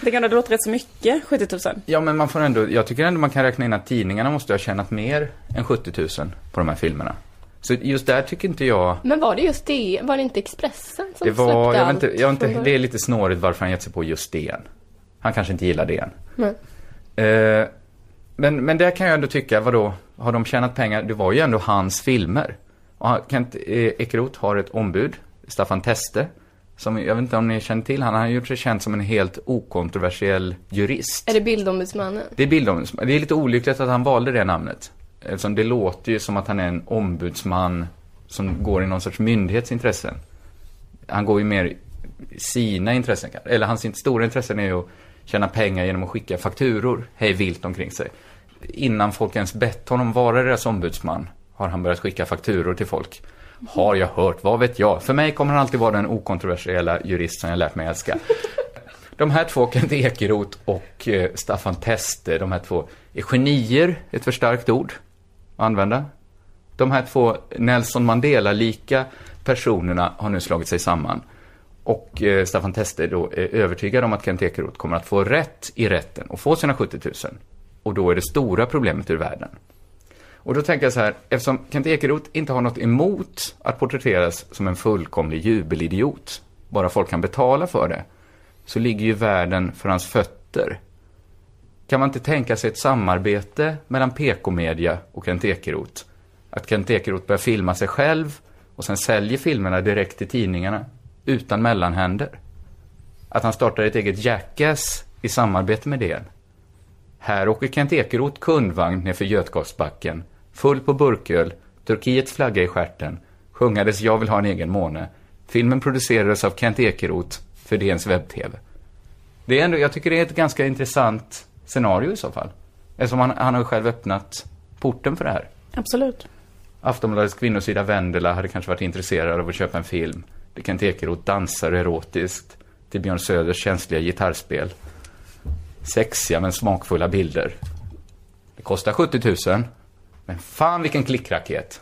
Det kan det låter rätt så mycket, 70 000. Ja, men man får ändå, jag tycker ändå man kan räkna in att tidningarna måste ha tjänat mer än 70 000 på de här filmerna. Så just där tycker inte jag, Men var det just det? Var det inte Expressen som det var, släppte jag vet inte, jag vet inte, det är lite snårigt varför han gett sig på just DN. Han kanske inte gillar DN. Eh, men, men där kan jag ändå tycka, vadå, har de tjänat pengar? Det var ju ändå hans filmer. Och Kent eh, Ekeroth har ett ombud, Staffan Teste, som, jag vet inte om ni känner till, han har gjort sig känd som en helt okontroversiell jurist. Är det Bildombudsmannen? Det är bildombudsman. Det är lite olyckligt att han valde det namnet. Eftersom det låter ju som att han är en ombudsman som går i någon sorts myndighetsintressen. Han går ju mer i sina intressen, eller hans stora intressen är ju att tjäna pengar genom att skicka fakturor hej vilt omkring sig. Innan folk ens bett honom vara deras ombudsman har han börjat skicka fakturor till folk. Har jag hört, vad vet jag? För mig kommer han alltid vara den okontroversiella jurist som jag lärt mig älska. De här två, Kent Ekeroth och eh, Staffan Teste, de här två är genier, ett för starkt ord använda. De här två Nelson Mandela-lika personerna har nu slagit sig samman. Och eh, Staffan Teste då är övertygad om att Kent Ekeroth kommer att få rätt i rätten och få sina 70 000. Och då är det stora problemet ur världen. Och då tänker jag så här, eftersom Kent Ekeroth inte har något emot att porträtteras som en fullkomlig jubelidiot, bara folk kan betala för det, så ligger ju världen för hans fötter. Kan man inte tänka sig ett samarbete mellan PK-media och Kent Ekeroth? Att Kent Ekeroth börjar filma sig själv och sen säljer filmerna direkt till tidningarna, utan mellanhänder. Att han startar ett eget Jackass i samarbete med DN. Här åker Kent Ekeroth kundvagn nerför Götgatsbacken, full på burköl, Turkiets flagga i stjärten, sjungades Jag vill ha en egen måne. Filmen producerades av Kent Ekeroth för DNs webb-tv. Det är ändå, jag tycker det är ett ganska intressant scenario i så fall. Eftersom han, han har ju själv öppnat porten för det här. Absolut. Aftonbladets kvinnosida Vendela hade kanske varit intresserad av att köpa en film där Kent Ekeroth dansar erotiskt till Björn Söders känsliga gitarrspel. Sexiga men smakfulla bilder. Det kostar 70 000. Men fan vilken klickraket.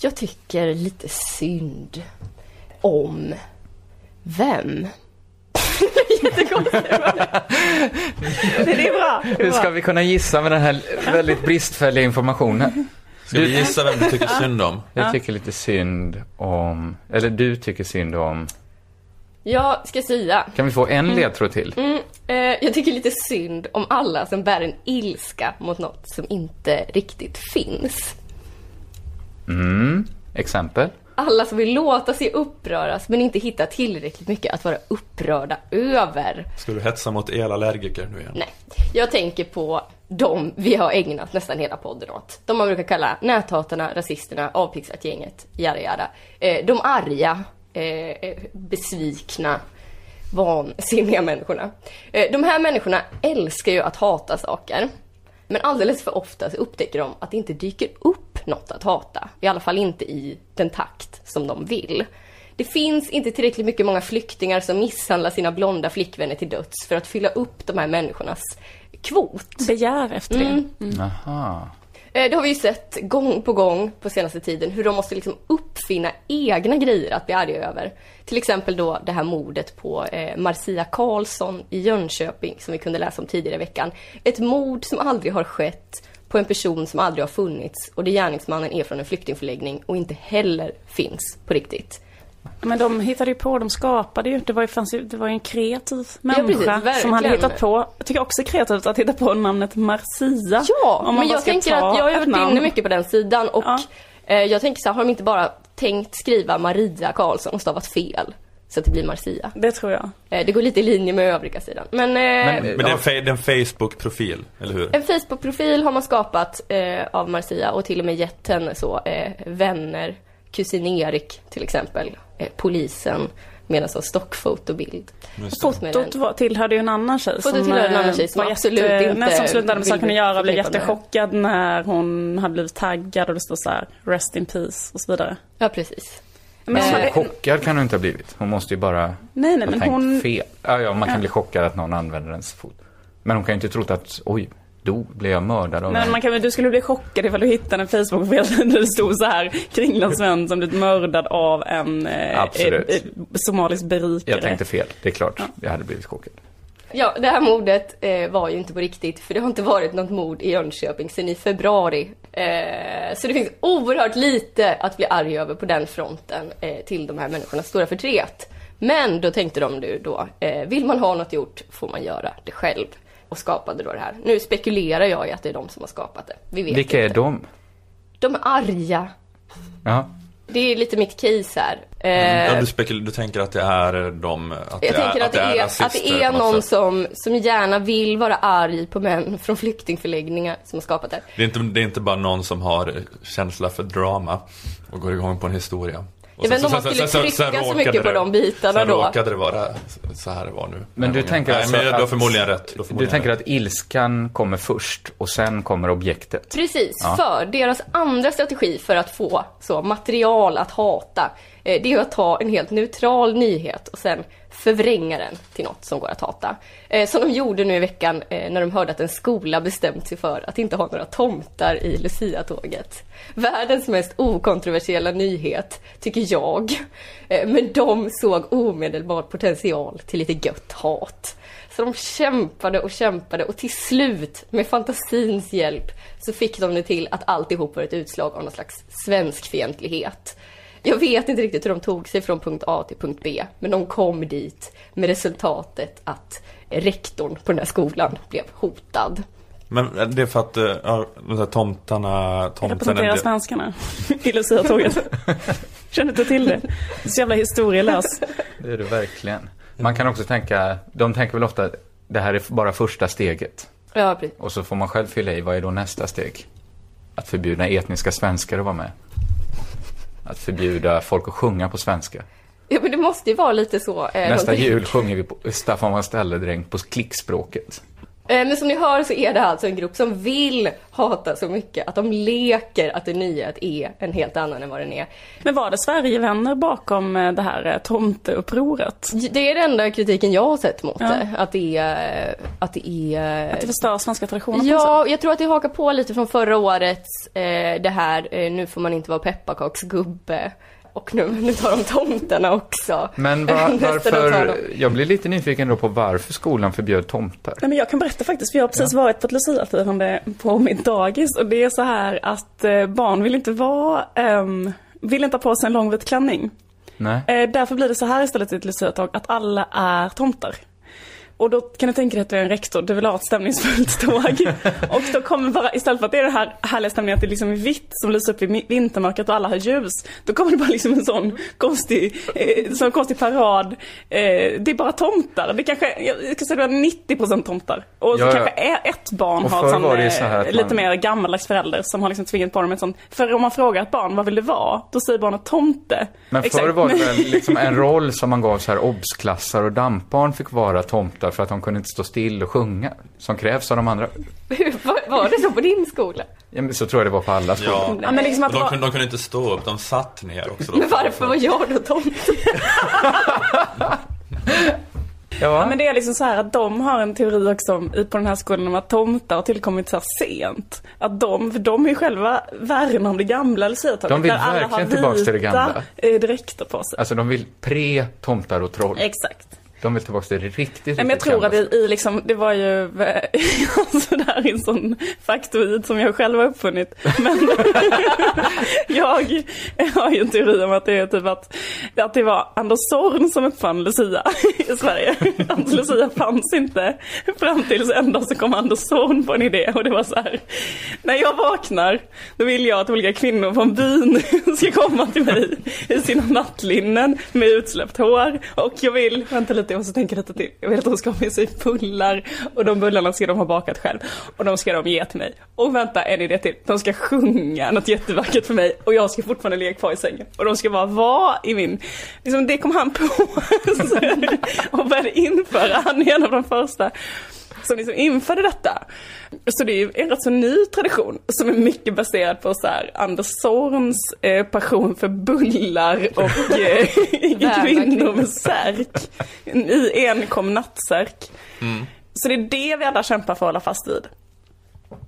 Jag tycker lite synd om vem? Jättekonstigt. Det är bra. Det är Hur bra. ska vi kunna gissa med den här väldigt bristfälliga informationen? Ska vi gissa vem du tycker synd om? Jag tycker lite synd om, eller du tycker synd om, Jag ska säga. kan vi få en ledtråd till? Mm, eh, jag tycker lite synd om alla som bär en ilska mot något som inte riktigt finns. Mm, exempel? Alla som vill låta sig uppröras men inte hitta tillräckligt mycket att vara upprörda över. Ska du hetsa mot elallergiker nu igen? Nej, jag tänker på de vi har ägnat nästan hela podden åt. De man brukar kalla näthatarna, rasisterna, avpixlat gänget, jada jada. Eh, de arga, eh, besvikna, vansinniga människorna. Eh, de här människorna älskar ju att hata saker. Men alldeles för ofta så upptäcker de att det inte dyker upp något att hata. I alla fall inte i den takt som de vill. Det finns inte tillräckligt mycket många flyktingar som misshandlar sina blonda flickvänner till döds för att fylla upp de här människornas kvot. Begär efter det. Mm. Aha. Eh, Det har vi ju sett gång på gång på senaste tiden hur de måste liksom uppfinna egna grejer att bli arga över. Till exempel då det här mordet på eh, Marcia Karlsson i Jönköping som vi kunde läsa om tidigare i veckan. Ett mord som aldrig har skett på en person som aldrig har funnits och där gärningsmannen är från en flyktingförläggning och inte heller finns på riktigt. Men de hittade ju på, de skapade ju, det var ju, fanns ju, det var ju en kreativ människa precis, som hade hittat på, jag tycker också kreativt att hitta på namnet Marcia. Ja, men jag tänker att jag har varit namn. inne mycket på den sidan och eh, jag tänker så här, har de inte bara tänkt skriva Maria Karlsson och stavat fel? Så att det blir Marcia. Det tror jag. Eh, Det går lite i linje med övriga sidan. Men, eh, Men det är en, fa- det är en Facebook-profil, eller hur? en Facebook-profil har man skapat eh, av Marcia och till och med gett henne så eh, vänner, kusin Erik till exempel, eh, polisen med en sån stockfotobild. Fotot var- tillhörde ju en annan tjej Fotot tillhörde en annan tjej som var absolut jätte- inte som slutade med saken att göra och blev jättechockad när hon hade blivit taggad och det stod så här Rest in peace och så vidare. Ja, precis. Men Eh, hon hade, Chockad kan hon inte ha blivit. Hon måste ju bara nej, nej, ha men tänkt hon... fel. Ja, ja, man kan Ja. bli chockad att någon använder ens fot. Men hon kan ju inte trott att, oj, då blev jag mördad av Men en. man kan, väl- du skulle bli chockad ifall du hittade en Facebook-profil där det stod så här Kringland Svensson blivit mördad av en eh, eh, eh, somalisk berikare. Jag tänkte fel, det är klart. Jag hade blivit chockad. Ja, det här mordet eh, var ju inte på riktigt för det har inte varit något mord i Jönköping sedan i februari. Eh, så det finns oerhört lite att bli arg över på den fronten eh, till de här människornas stora förtret. Men då tänkte de nu då, eh, vill man ha något gjort får man göra det själv. Och skapade då det här. Nu spekulerar jag i att det är de som har skapat det. Vi vet Vilka är inte. de? De är arga. Ja. Det är lite mitt case här. Eh, Ja, du, spekul- du tänker att det är de, att Jag det tänker är, att det är, att rasister det är på någon som, som gärna vill vara arg på män från flyktingförläggningar som har skapat det. Det är, inte, det är inte bara någon som har känsla för drama och går igång på en historia. Och Jag vet inte om sen- man sen- skulle sen- trycka sen så råkade mycket på det- de bitarna sen då. råkade det vara så här det var nu. Men du tänker Nej, alltså men du har att- förmodligen rätt. Du, har Du förmodligen tänker rätt. att ilskan kommer först och sen kommer objektet? Precis, Ja. för deras andra strategi för att få så material att hata, Eh, det är ju att ta en helt neutral nyhet och sen förvränga den till något som går att hata. Eh, som de gjorde nu i veckan eh, när de hörde att en skola bestämt sig för att inte ha några tomtar i Lucia-tåget. Världens mest okontroversiella nyhet, tycker jag. Men de såg omedelbart potential till lite gött hat. Så de kämpade och kämpade och till slut, med fantasins hjälp, så fick de det till att alltihop var ett utslag av någon slags svenskfientlighet. Jag vet inte riktigt hur de tog sig från punkt A till punkt B, men de kom dit med resultatet att rektorn på den här skolan blev hotad. Men det är för att eh, ja, de här tomtarna, tomten Representerar svenskarna i Lucia-tåget. Känner inte till det. Så jävla historielös. Det är det verkligen. Man kan också tänka, de tänker väl ofta, det här är bara första steget. Ja, precis. Och så får man själv fylla i, vad är då nästa steg? Att förbjuda etniska svenskar att vara med. Att förbjuda folk att sjunga på svenska. Ja, men det måste ju vara lite så. eh, Nästa jul sjunger vi på Staffan var ställedräng på klickspråket. Eh, Men som ni hör så är det alltså en grupp som vill hata så mycket att de leker att en nyhet är en helt annan än vad den är. Men var det Sverigevänner bakom eh, det här eh, tomteupproret? Det är den enda kritiken jag har sett mot Ja. det. Att det är... Att det är... Att det förstör svenska traditioner Ja, jag tror att det hakar på lite från förra årets det här, nu får man inte vara pepparkaksgubbe. Och nu, nu tar de tomtarna också. Men va, Nästa dag tar varför, jag blir lite nyfiken då på varför skolan förbjöd tomtar. Nej men jag kan berätta faktiskt, för jag har precis varit på ett luciafirande på mitt dagis och det är så här att eh, barn vill inte vara, ehm, vill inte ha på sig en lång vit klänning. Nej. Eh, därför blir det så här istället i ett luciatåg, att alla är tomtar. Och då kan du tänka dig att du är en rektor, du vill ha ett stämningsfullt tåg. och då kommer bara, istället för att det är den här härliga stämningen att det liksom är vitt som lyser upp i vintermörkret och alla har ljus. Då kommer det bara liksom en sån konstig, eh, sån konstig parad. Eh, det är bara tomtar. Det kanske, jag ska säga var 90% tomtar. Och så Ja, kanske ett barn Och har sån, så eh, att lite man- mer gammaldags förälder som har liksom tvingat på dem ett sånt. För om man frågar ett barn, vad vill du vara? Då säger barnet tomte. Men förr var det väl liksom en roll som man gav så här obsklassar och dampbarn fick vara tomtar för att de kunde inte stå still och sjunga. Som krävs av de andra. var, var det så på din skola? Ja, men så tror jag det var på alla skolor. Ja, Ja, men liksom att de, kunde, de kunde inte stå upp, de satt ner också. Då. Men varför var jag då tomte? Ja men det är liksom så här att de har en teori också om, på den här skolan om att tomtar har tillkommit så här sent. Att de, för de är ju själva värna om det gamla luciatåget. De vill verkligen har tillbaks till det vita, gamla. eh, dräkter på sig. Alltså de vill pre-tomtar och troll. Exakt. De vill tillbaka till det riktigt, Nej, men jag tror att det, i liksom, det var ju, alltså det här är en sån faktoid som jag själv har uppfunnit. Men jag har ju en teori om att det är typ att, att det var Anders Zorn som uppfann Lucia i Sverige. Att Lucia fanns inte fram tills en dag så kom Anders Zorn på en idé och det var så här. När jag vaknar då vill jag att olika kvinnor från byn ska komma till mig i sina nattlinnen med utsläppt hår. Och jag vill, vänta lite jag måste tänka lite till. Jag vill att de ska ha med sig bullar och de bullarna ska de ha bakat själv. Och de ska de ge till mig. Och vänta en idé till. De ska sjunga något jättevackert för mig och jag ska fortfarande ligga kvar i sängen. Och de ska bara vara i min, liksom det kom han på. och började införa, han är en av de första som liksom införde detta. Så det är ju en rätt så ny tradition som är mycket baserad på så här Anders Zorns eh, passion för bullar och eh, kvinnor med särk. I enkom nattsärk. Mm. Så det är det vi alla kämpar för att hålla fast vid.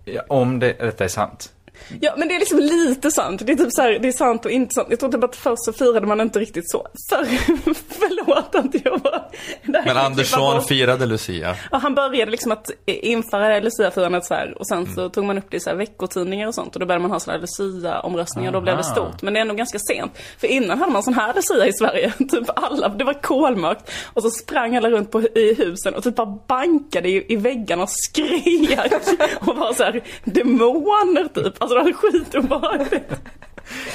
Ja, om det, detta är sant. Ja men det är liksom lite sant. Det är typ så här, det är sant och inte sant. Jag tror typ att först så firade man inte riktigt så. För, förlåt att jag var... Men Andersson bort. firade Lucia. Ja, han började liksom att införa Lucia-firandet så här och sen så tog man upp det i så här veckotidningar och sånt och då började man ha sådana här Lucia-omröstningar då blev det stort. Men det är ändå ganska sent. För innan hade man sån här Lucia i Sverige. Typ alla, det var kolmörkt och så sprang alla runt på, i husen och typ bara bankade i, i väggarna och skrek och var så här demoner typ. Alltså det var skitobehagligt.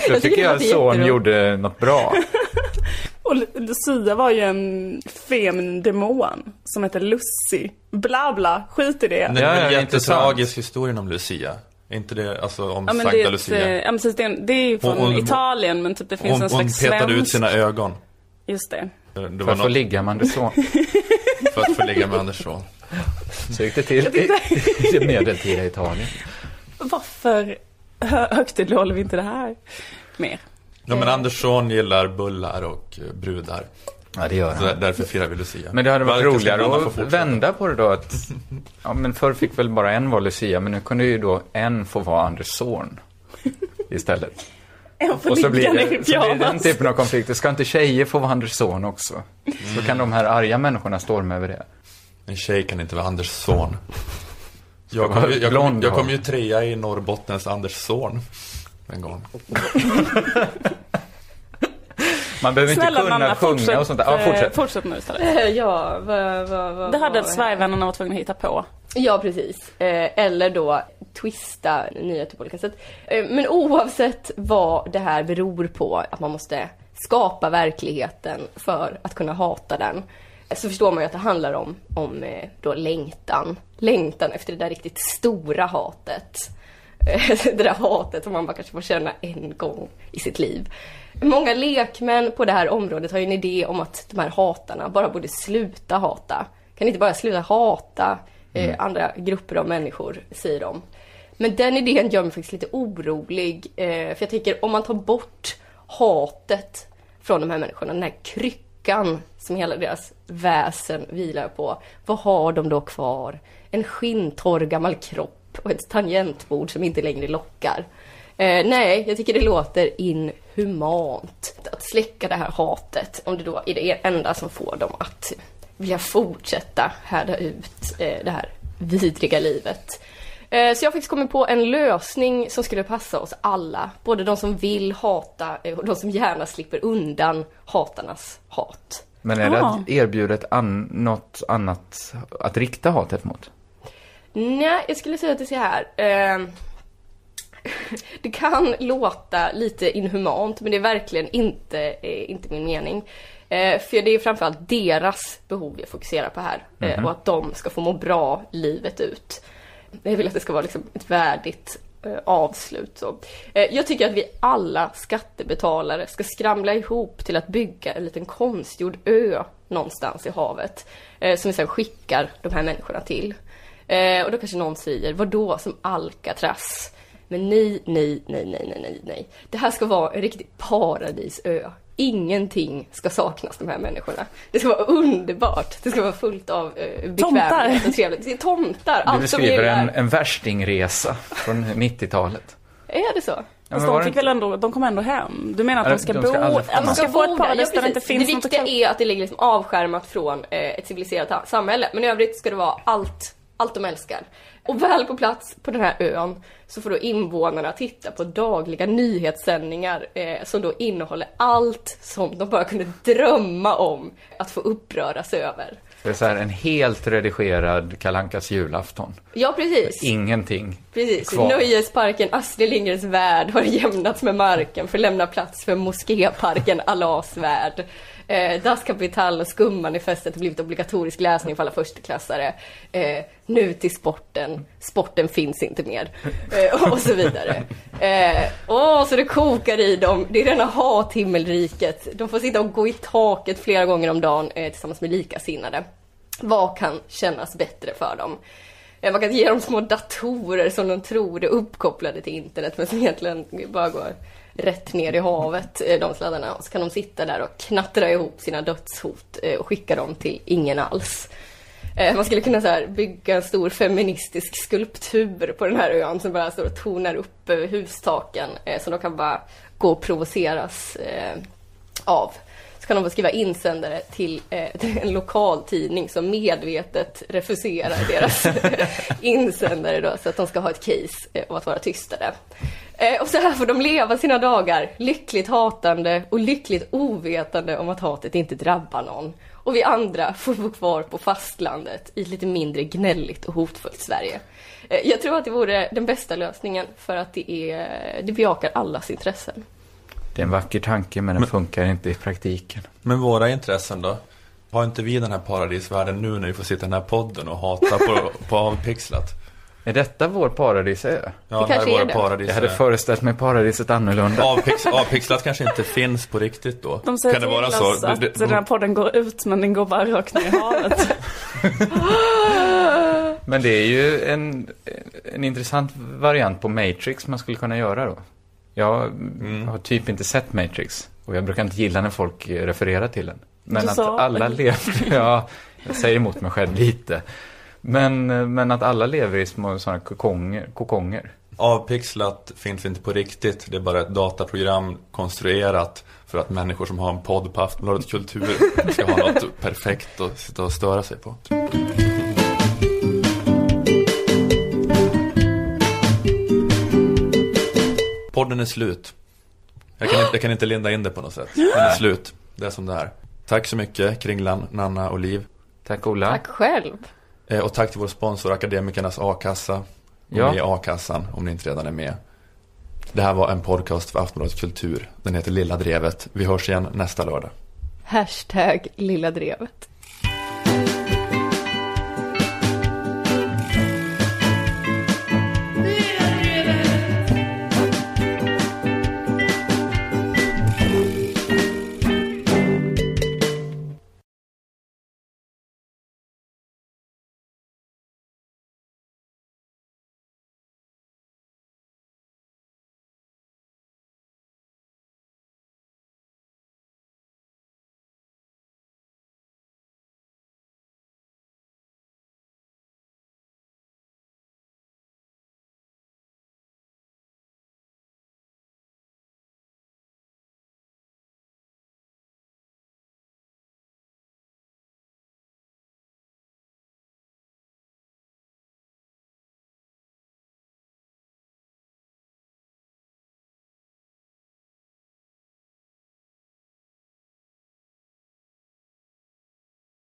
Då tycker jag är son gjorde något bra. Och Lu- Lucia var ju en feminin demon som hette Lucy. Bla bla, skit i det. Det är en jättetragisk historien om Lucia. Är inte det alltså om Ja men Sankta det är, ett, Lucia? eh, ja, men precis, det, är, det är ju från Hon- hon- Italien men typ det finns Hon, en hon slags petade ut svensk... sina ögon. Just det. Det För var att få ligga med Anders son. för att få ligga med Andersson. Så gick det till i, i det medeltida Italien. Varför hö, högtidlighåller vi inte det här mer? Ja men Andersson gillar bullar och brudar. Ja, det gör Så han. därför firar vi Lucia. Men det hade varit Varför ska roligare att vända på det då att, ja men förr fick väl bara en vara Lucia, men nu kunde ju då en få vara Anders son istället. Och så blir, det, så blir det den typen av konflikter. Ska inte tjejer få vara Anders son också? Så kan de här arga människorna storma över det. En tjej kan inte vara Anders son. Jag kom, ju- jag, kom, jag kom ju trea i Norrbottens Anders son. En gång. Man behöver inte Snälla kunna Nanna, sjunga fortsätt, och sånt där. Ja, eh, fortsätt. fortsätt nu istället. Ja, vad, vad, vad Det hade Sverigevännerna varit tvungna att hitta på. Ja, precis. Eh, eller då twista nyheter på olika sätt. Eh, men oavsett vad det här beror på, att man måste skapa verkligheten för att kunna hata den, så förstår man ju att det handlar om, om eh, då längtan. Längtan efter det där riktigt stora hatet. Eh, det där hatet som man bara kanske får känna en gång i sitt liv. Många lekmän på det här området har ju en idé om att de här hatarna bara borde sluta hata. Kan inte bara sluta hata eh, andra grupper av människor, säger de. Men den idén gör mig faktiskt lite orolig. För jag tänker om man tar bort hatet från de här människorna, den här lyckan som hela deras väsen vilar på. Vad har de då kvar? En skinntorr gammal kropp och ett tangentbord som inte längre lockar. Eh, nej, jag tycker det låter inhumant att släcka det här hatet om det då är det enda som får dem att vilja fortsätta härda ut eh, det här vidriga livet. Eh, Så jag har faktiskt kommit på en lösning som skulle passa oss alla. Både de som vill hata eh, och de som gärna slipper undan hatarnas hat. Men är det Ah. att erbjuda ett an, något annat att rikta hatet mot? Nej, jag skulle säga att det är så här. Eh, det kan låta lite inhumant, men det är verkligen inte, eh, inte min mening. Eh, för det är framförallt deras behov jag fokuserar på här. Eh, Mhm. och att de ska få må bra livet ut. Jag vill att det ska vara liksom ett värdigt eh, avslut. Så. Eh, jag tycker att vi alla skattebetalare ska skramla ihop till att bygga en liten konstgjord ö någonstans i havet. Eh, som vi sen skickar de här människorna till. Och då kanske någon säger, vadå, då som Alcatraz? Men nej, nej, nej, nej, nej, nej, nej. Det här ska vara en riktig paradisö. Ingenting ska saknas de här människorna. Det ska vara underbart. Det ska vara fullt av eh, bekvämlighet och trevligt. Det är tomtar, Du allt beskriver en, en värstingresa från 90-talet. Är det så? Fast men de fick väl ändå, de kommer ändå hem? Du menar att de ska de bo, ska få att de ska få ett bo paradis där det inte finns Det något viktiga kalla- är att det ligger liksom avskärmat från eh, ett civiliserat samhälle. Men i övrigt ska det vara allt, allt de älskar. Och väl på plats på den här ön så får då invånarna titta på dagliga nyhetssändningar eh, som då innehåller allt som de bara kunde drömma om att få uppröras över. Det är så här en helt redigerad Kalankas julafton. Ja, precis. Ingenting Precis. kvar. Nöjesparken Astrid Lindgrens Värld har jämnats med marken för att lämna plats för mosképarken Allahs Värld. Eh, Das Kapital och Skummanifestet har blivit obligatorisk läsning för alla försteklassare. Eh, nu till sporten. Sporten finns inte mer. Eh, och så vidare. Eh, åh, så det kokar i dem. Det är rena hathimmelriket. De får sitta och gå i taket flera gånger om dagen eh, tillsammans med likasinnade. Vad kan kännas bättre för dem? Eh, man kan ge dem små datorer som de tror är uppkopplade till internet men som egentligen bara går rätt ner i havet, eh, de sladdarna. Och så kan de sitta där och knattra ihop sina dödshot eh, och skicka dem till ingen alls. Eh, man skulle kunna så här bygga en stor feministisk skulptur på den här ön som bara står och tonar upp över hustaken. som Så de kan bara gå och provoceras av. Så kan de få skriva insändare till, eh, till en lokal tidning som medvetet refuserar deras insändare då, så att de ska ha ett case eh, om att vara tystade. Eh, och så här får de leva sina dagar, lyckligt hatande och lyckligt ovetande om att hatet inte drabbar någon. Och vi andra får bo kvar på fastlandet i ett lite mindre gnälligt och hotfullt Sverige. Eh, jag tror att det vore den bästa lösningen för att det, är, det bejakar allas intressen. Det är en vacker tanke men den funkar inte i praktiken. Men våra intressen då? Har inte vi den här paradisvärlden nu när vi får sitta i den här podden och hata på, på avpixlat? Är detta vår paradisö? Ja, Det här kanske är vår det. paradisö. Jag hade föreställt mig paradiset annorlunda. Avpix, avpixlat kanske inte finns på riktigt då? De säger kan det vara så? att Det- det- den här podden går ut men den går bara rakt ner i havet. Men det är ju en, en intressant variant på Matrix man skulle kunna göra då. Jag har typ inte sett Matrix och jag brukar inte gilla när folk refererar till den. Men Du att sa- alla lever, ja, jag säger emot mig själv lite. Men, men att alla lever i små sådana kokonger, kokonger. Avpixlat finns inte på riktigt. Det är bara ett dataprogram konstruerat för att människor som har en podd på Aftonbladet Kultur ska ha något perfekt att sitta och störa sig på. Podden är slut. Jag kan, inte, jag kan inte linda in det på något sätt. Den är slut. Det är som det är. Tack så mycket Kringlan, Nanna och Liv. Tack Ola. Tack själv. Eh, Och tack till vår sponsor Akademikernas A-kassa. Gå Ja. med i A-kassan om ni inte redan är med. Det här var en podcast för Aftonbladet Kultur. Den heter Lilla Drevet. Vi hörs igen nästa lördag. Hashtag Lilla Drevet.